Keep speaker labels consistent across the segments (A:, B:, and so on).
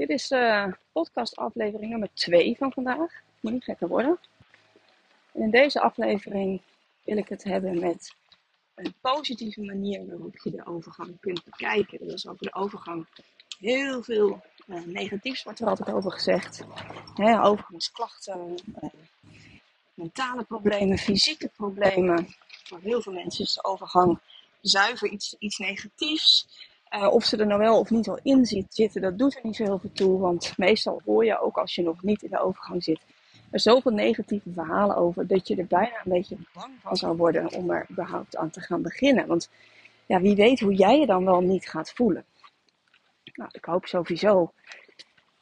A: Dit is uh, podcast aflevering nummer 2 van vandaag. Moet niet gekker worden. En in deze aflevering wil ik het hebben met een positieve manier waarop je de overgang kunt bekijken. Dus over de overgang heel veel uh, negatiefs wordt er altijd over gezegd. Hè, overgangsklachten, uh, mentale problemen, fysieke problemen. Voor heel veel mensen is de overgang zuiver iets, iets negatiefs. Uh, of ze er nou wel of niet al in zitten, dat doet er niet zo heel veel toe. Want meestal hoor je ook als je nog niet in de overgang zit, er zoveel negatieve verhalen over dat je er bijna een beetje bang van zou worden om er überhaupt aan te gaan beginnen. Want ja, wie weet hoe jij je dan wel niet gaat voelen. Nou, ik hoop sowieso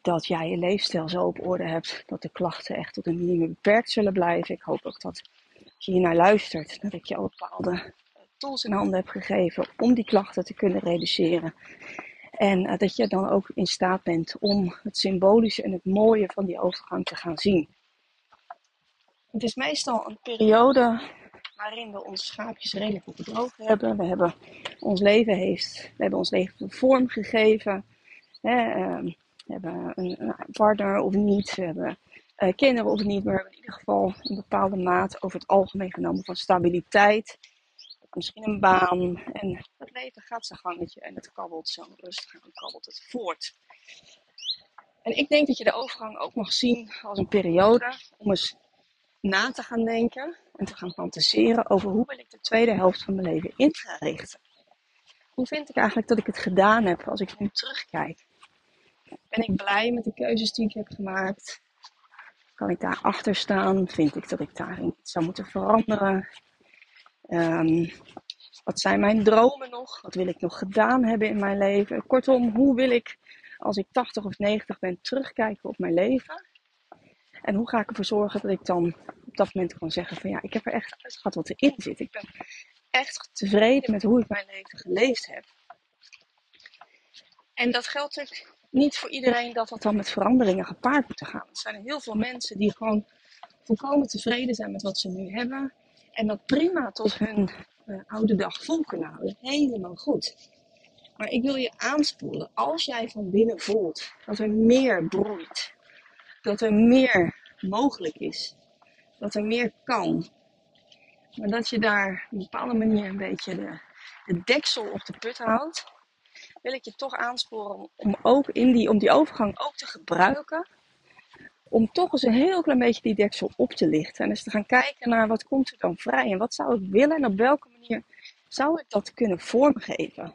A: dat jij je leefstijl zo op orde hebt dat de klachten echt tot een minimum beperkt zullen blijven. Ik hoop ook dat als je hier naar luistert, dat ik je ook bepaalde tools in handen hebt gegeven om die klachten te kunnen reduceren. En uh, dat je dan ook in staat bent om het symbolische en het mooie van die overgang te gaan zien. Het is meestal een periode waarin we onze schaapjes redelijk op het droog hebben. We hebben ons leven heeft, we hebben ons leven vorm gegeven. Hè, uh, we hebben een, een, partner of niet, we hebben uh, kinderen of niet, maar we hebben in ieder geval een bepaalde maat over het algemeen genomen van stabiliteit misschien een baan. En het leven gaat zijn gangetje en het kabbelt zo rustig en kabbelt het voort. En ik denk dat je de overgang ook mag zien als een periode om eens na te gaan denken en te gaan fantaseren over hoe wil ik de tweede helft van mijn leven in gaan richten. Hoe vind ik eigenlijk dat ik het gedaan heb als ik nu terugkijk? Ben ik blij met de keuzes die ik heb gemaakt? Kan ik daar achter staan? Vind ik dat ik daarin zou moeten veranderen? Um, wat zijn mijn dromen nog? Wat wil ik nog gedaan hebben in mijn leven? Kortom, hoe wil ik als ik 80 of 90 ben terugkijken op mijn leven? En hoe ga ik ervoor zorgen dat ik dan op dat moment kan zeggen van ja, ik heb er echt uitgehad wat erin zit. Ik ben echt tevreden met hoe ik mijn leven geleefd heb. En dat geldt natuurlijk niet voor iedereen dat dat dan met veranderingen gepaard moet gaan. Er zijn heel veel mensen die gewoon volkomen tevreden zijn met wat ze nu hebben. En dat prima tot hun uh, oude dag vol kunnen houden. Helemaal goed. Maar ik wil je aanspoelen, als jij van binnen voelt dat er meer broeit, dat er meer mogelijk is, dat er meer kan, maar dat je daar op een bepaalde manier een beetje de, de deksel op de put houdt, wil ik je toch aansporen om, ook in die, om die overgang ook te gebruiken om toch eens een heel klein beetje die deksel op te lichten. En eens te gaan kijken naar wat komt er dan vrij en wat zou ik willen en op welke manier zou ik dat kunnen vormgeven.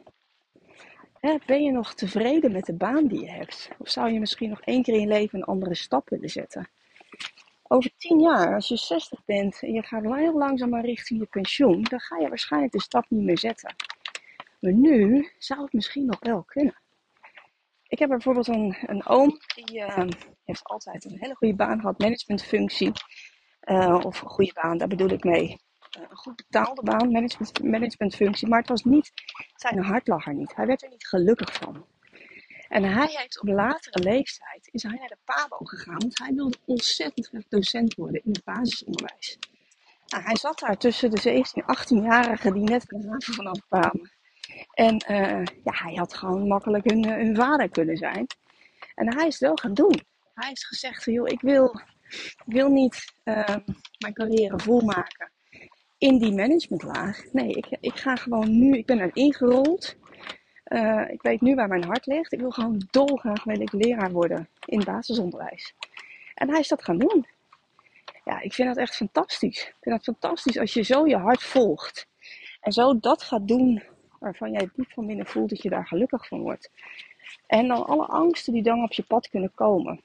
A: ben je nog tevreden met de baan die je hebt? Of zou je misschien nog één keer in je leven een andere stap willen zetten? Over tien jaar, als je 60 bent en je gaat heel langzaam maar richting je pensioen, dan ga je waarschijnlijk de stap niet meer zetten. Maar nu zou het misschien nog wel kunnen. Ik heb bijvoorbeeld een, een oom die uh, heeft altijd een hele goede baan gehad, managementfunctie. Uh, of een goede baan, daar bedoel ik mee. Uh, een goed betaalde baan, management, managementfunctie. Maar het was niet, zijn hart lag er niet. Hij werd er niet gelukkig van. En hij heeft op latere leeftijd, is hij naar de PABO gegaan. Want hij wilde ontzettend graag docent worden in het basisonderwijs. Nou, hij zat daar tussen de 17 en 18-jarigen die net de vanaf kwamen. En uh, ja, hij had gewoon makkelijk hun, hun vader kunnen zijn. En hij is het wel gaan doen. Hij heeft gezegd van, joh, ik wil, wil niet uh, mijn carrière volmaken in die managementlaag. Nee, ik, ik ga gewoon nu, ik ben er ingerold. Uh, ik weet nu waar mijn hart ligt. Ik wil gewoon dolgraag wil ik leraar worden in basisonderwijs. En hij is dat gaan doen. Ja, ik vind dat echt fantastisch. Ik vind dat fantastisch als je zo je hart volgt. En zo dat gaat doen waarvan jij diep van binnen voelt dat je daar gelukkig van wordt. En dan alle angsten die dan op je pad kunnen komen,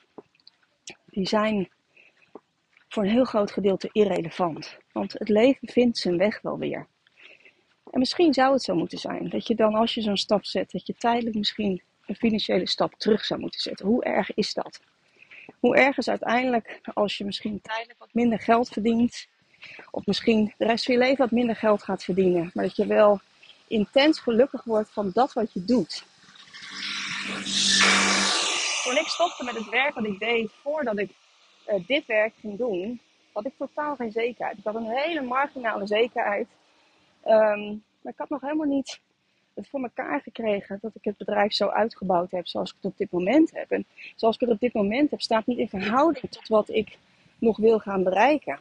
A: die zijn voor een heel groot gedeelte irrelevant. Want het leven vindt zijn weg wel weer. En misschien zou het zo moeten zijn dat je dan als je zo'n stap zet, dat je tijdelijk misschien een financiële stap terug zou moeten zetten. Hoe erg is dat? Hoe erg is uiteindelijk als je misschien tijdelijk wat minder geld verdient, of misschien de rest van je leven wat minder geld gaat verdienen, maar dat je wel intens gelukkig wordt van dat wat je doet. Toen ik stopte met het werk wat ik deed voordat ik uh, dit werk ging doen, had ik totaal geen zekerheid. Ik had een hele marginale zekerheid. Um, maar ik had nog helemaal niet het voor elkaar gekregen dat ik het bedrijf zo uitgebouwd heb zoals ik het op dit moment heb. En zoals ik het op dit moment heb, staat niet in verhouding tot wat ik nog wil gaan bereiken.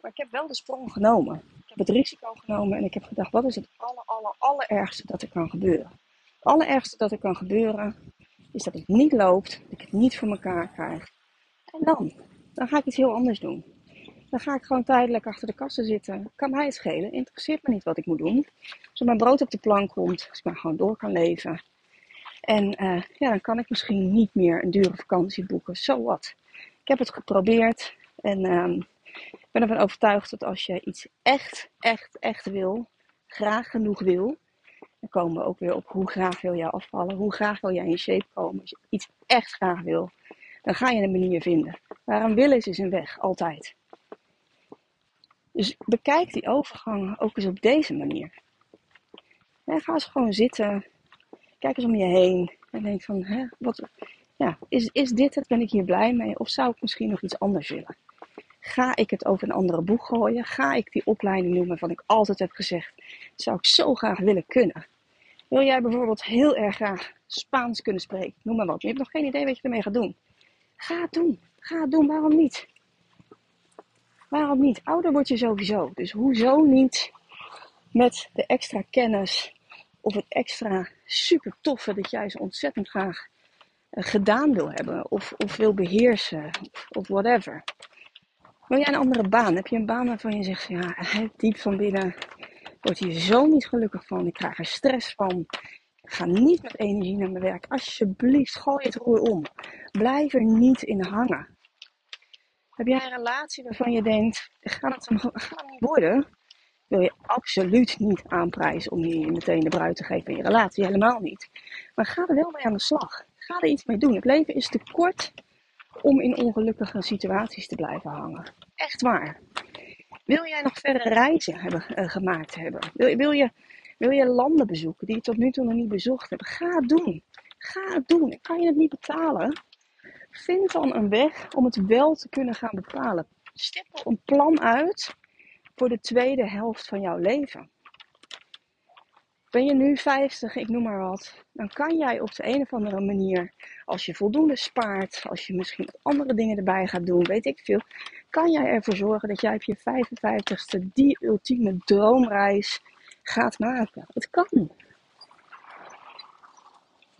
A: Maar ik heb wel de sprong genomen. Ik heb het risico genomen en ik heb gedacht, wat is het aller, aller, allerergste dat er kan gebeuren? Het allerergste dat er kan gebeuren is dat het niet loopt, dat ik het niet voor elkaar krijg. En dan? Dan ga ik iets heel anders doen. Dan ga ik gewoon tijdelijk achter de kassen zitten. Kan mij het schelen. Interesseert me niet wat ik moet doen. Als mijn brood op de plank komt, als ik maar gewoon door kan leven. En uh, ja, dan kan ik misschien niet meer een dure vakantie boeken. Zo wat. Ik heb het geprobeerd. En uh, ik ben ervan overtuigd dat als je iets echt, echt, echt wil, graag genoeg wil, dan komen we ook weer op hoe graag wil jij afvallen, hoe graag wil jij in shape komen. Als je iets echt graag wil, dan ga je een manier vinden. Waar een wil is, is een weg, altijd. Dus bekijk die overgang ook eens op deze manier. ga eens gewoon zitten, kijk eens om je heen en denk van, hè, wat, ja, is, is dit het? Ben ik hier blij mee? Of zou ik misschien nog iets anders willen? Ga ik het over een andere boeg gooien? Ga ik die opleiding doen waarvan ik altijd heb gezegd, zou ik zo graag willen kunnen? Wil jij bijvoorbeeld heel erg graag Spaans kunnen spreken? Noem maar wat. Je hebt nog geen idee wat je ermee gaat doen. Ga het doen. Ga het doen. Waarom niet? Waarom niet? Ouder word je sowieso. Dus hoezo niet met de extra kennis of het extra super toffe dat jij zo ontzettend graag eh, gedaan wil hebben of, of wil beheersen of whatever. Wil jij een andere baan? Heb je een baan waarvan je zegt, ja, diep van binnen word hier zo niet gelukkig van. Ik krijg er stress van. Ik ga niet met energie naar mijn werk. Alsjeblieft, gooi het roer om. Blijf er niet in hangen. Heb jij een relatie waarvan je denkt, gaat het niet worden? Wil je absoluut niet aanprijzen om hier meteen de bruid te geven in je relatie. Helemaal niet. Maar ga er wel mee aan de slag. Ga er iets mee doen. Het leven is te kort om in ongelukkige situaties te blijven hangen. Echt waar. Wil jij nog verre reizen hebben, uh, gemaakt hebben? Wil, wil, je, wil je landen bezoeken die je tot nu toe nog niet bezocht hebt? Ga het doen. Ga het doen. Kan je het niet betalen? Vind dan een weg om het wel te kunnen gaan bepalen. Stippel een plan uit voor de tweede helft van jouw leven. Ben je nu 50, ik noem maar wat, dan kan jij op de een of andere manier, als je voldoende spaart, als je misschien andere dingen erbij gaat doen, weet ik veel, kan jij ervoor zorgen dat jij op je 55ste die ultieme droomreis gaat maken. Het kan.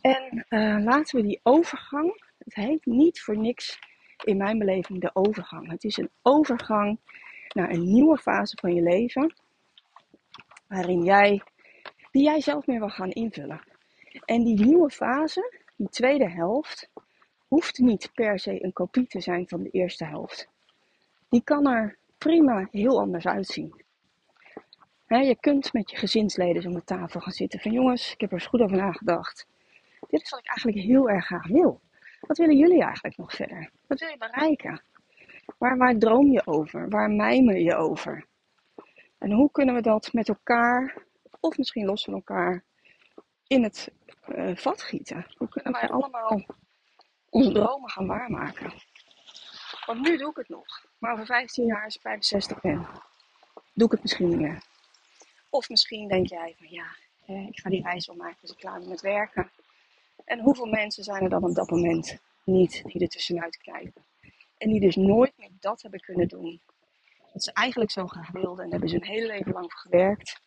A: En uh, laten we die overgang het heet niet voor niks in mijn beleving de overgang. Het is een overgang naar een nieuwe fase van je leven. Waarin jij, die jij zelf meer wil gaan invullen. En die nieuwe fase, die tweede helft, hoeft niet per se een kopie te zijn van de eerste helft. Die kan er prima heel anders uitzien. je kunt met je gezinsleden om de tafel gaan zitten van jongens, ik heb er eens goed over nagedacht. Dit is wat ik eigenlijk heel erg graag wil. Wat willen jullie eigenlijk nog verder? Wat wil je bereiken? Waar, waar droom je over? Waar mijmer je over? En hoe kunnen we dat met elkaar, of misschien los van elkaar, in het uh, vat gieten? Hoe kunnen wij allemaal onze dromen gaan waarmaken? Want nu doe ik het nog. Maar over 15 jaar, als ik 65 ben, doe ik het misschien niet meer. Of misschien denk jij van ja, ik ga die reis wel maken, dus ik klaar met werken. En hoeveel mensen zijn er dan op dat moment niet die er tussenuit kijken? En die dus nooit meer dat hebben kunnen doen. Wat ze eigenlijk zo graag wilden. En hebben ze een hele leven lang voor gewerkt.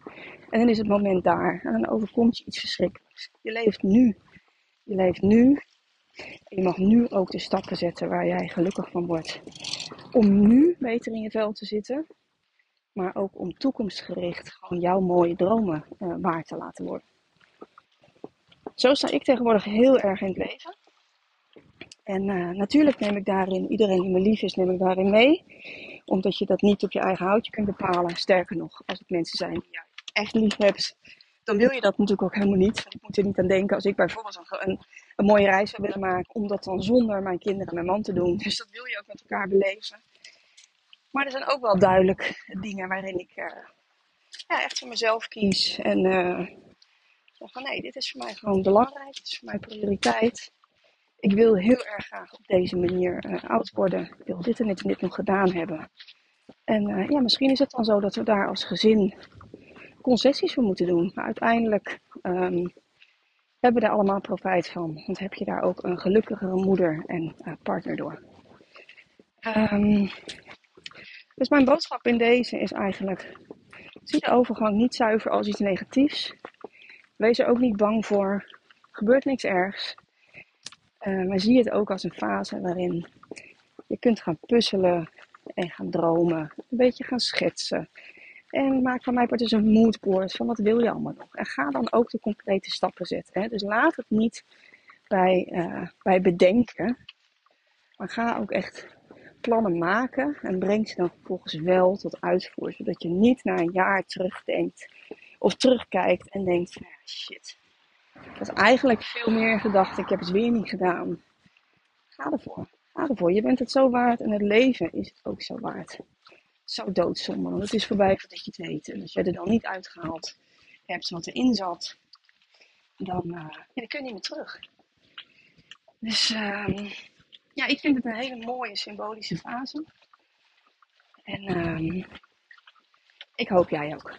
A: En dan is het moment daar. En dan overkomt je iets verschrikkelijks. Je leeft nu. Je leeft nu. En je mag nu ook de stappen zetten waar jij gelukkig van wordt. Om nu beter in je vel te zitten. maar ook om toekomstgericht gewoon jouw mooie dromen uh, waar te laten worden. Zo sta ik tegenwoordig heel erg in het leven. En uh, natuurlijk neem ik daarin, iedereen die me lief is, neem ik daarin mee. Omdat je dat niet op je eigen houtje kunt bepalen. Sterker nog, als het mensen zijn die jij echt lief hebt, dan wil je dat natuurlijk ook helemaal niet. Ik moet er niet aan denken als ik bijvoorbeeld een, een mooie reis zou willen maken, om dat dan zonder mijn kinderen en mijn man te doen. Dus dat wil je ook met elkaar beleven. Maar er zijn ook wel duidelijk dingen waarin ik uh, ja, echt voor mezelf kies. En uh, zeg van nee, dit is voor mij gewoon belangrijk. Dit is voor mij prioriteit. Ik wil heel erg graag op deze manier uh, oud worden. Ik wil dit en dit en dit nog gedaan hebben. En ja, misschien is het dan zo dat we daar als gezin concessies voor moeten doen. Maar uiteindelijk um, hebben we er allemaal profijt van. Want heb je daar ook een gelukkigere moeder en uh, partner door. Um, dus mijn boodschap in deze is eigenlijk: zie de overgang niet zuiver als iets negatiefs. Wees er ook niet bang voor. Gebeurt niks ergs. Uh, maar zie het ook als een fase waarin je kunt gaan puzzelen en gaan dromen. Een beetje gaan schetsen. En maak van mij part dus een moodboard van wat wil je allemaal nog. En ga dan ook de concrete stappen zetten. Hè? Dus laat het niet bij, uh, bij bedenken. Maar ga ook echt plannen maken en breng ze dan vervolgens wel tot uitvoer. Zodat je niet na een jaar terugdenkt of terugkijkt en denkt shit. Dat is eigenlijk veel meer gedacht. Ik heb het weer niet gedaan. Ga ervoor. Ga ervoor. Je bent het zo waard en het leven is het ook zo waard zo doodzonde. Want het is voorbij voordat je het weet. En als jij er dan niet uitgehaald hebt wat erin zat, dan, dan kun je niet meer terug. Dus uh, ja, ik vind het een hele mooie symbolische fase. En uh, ik hoop jij ook.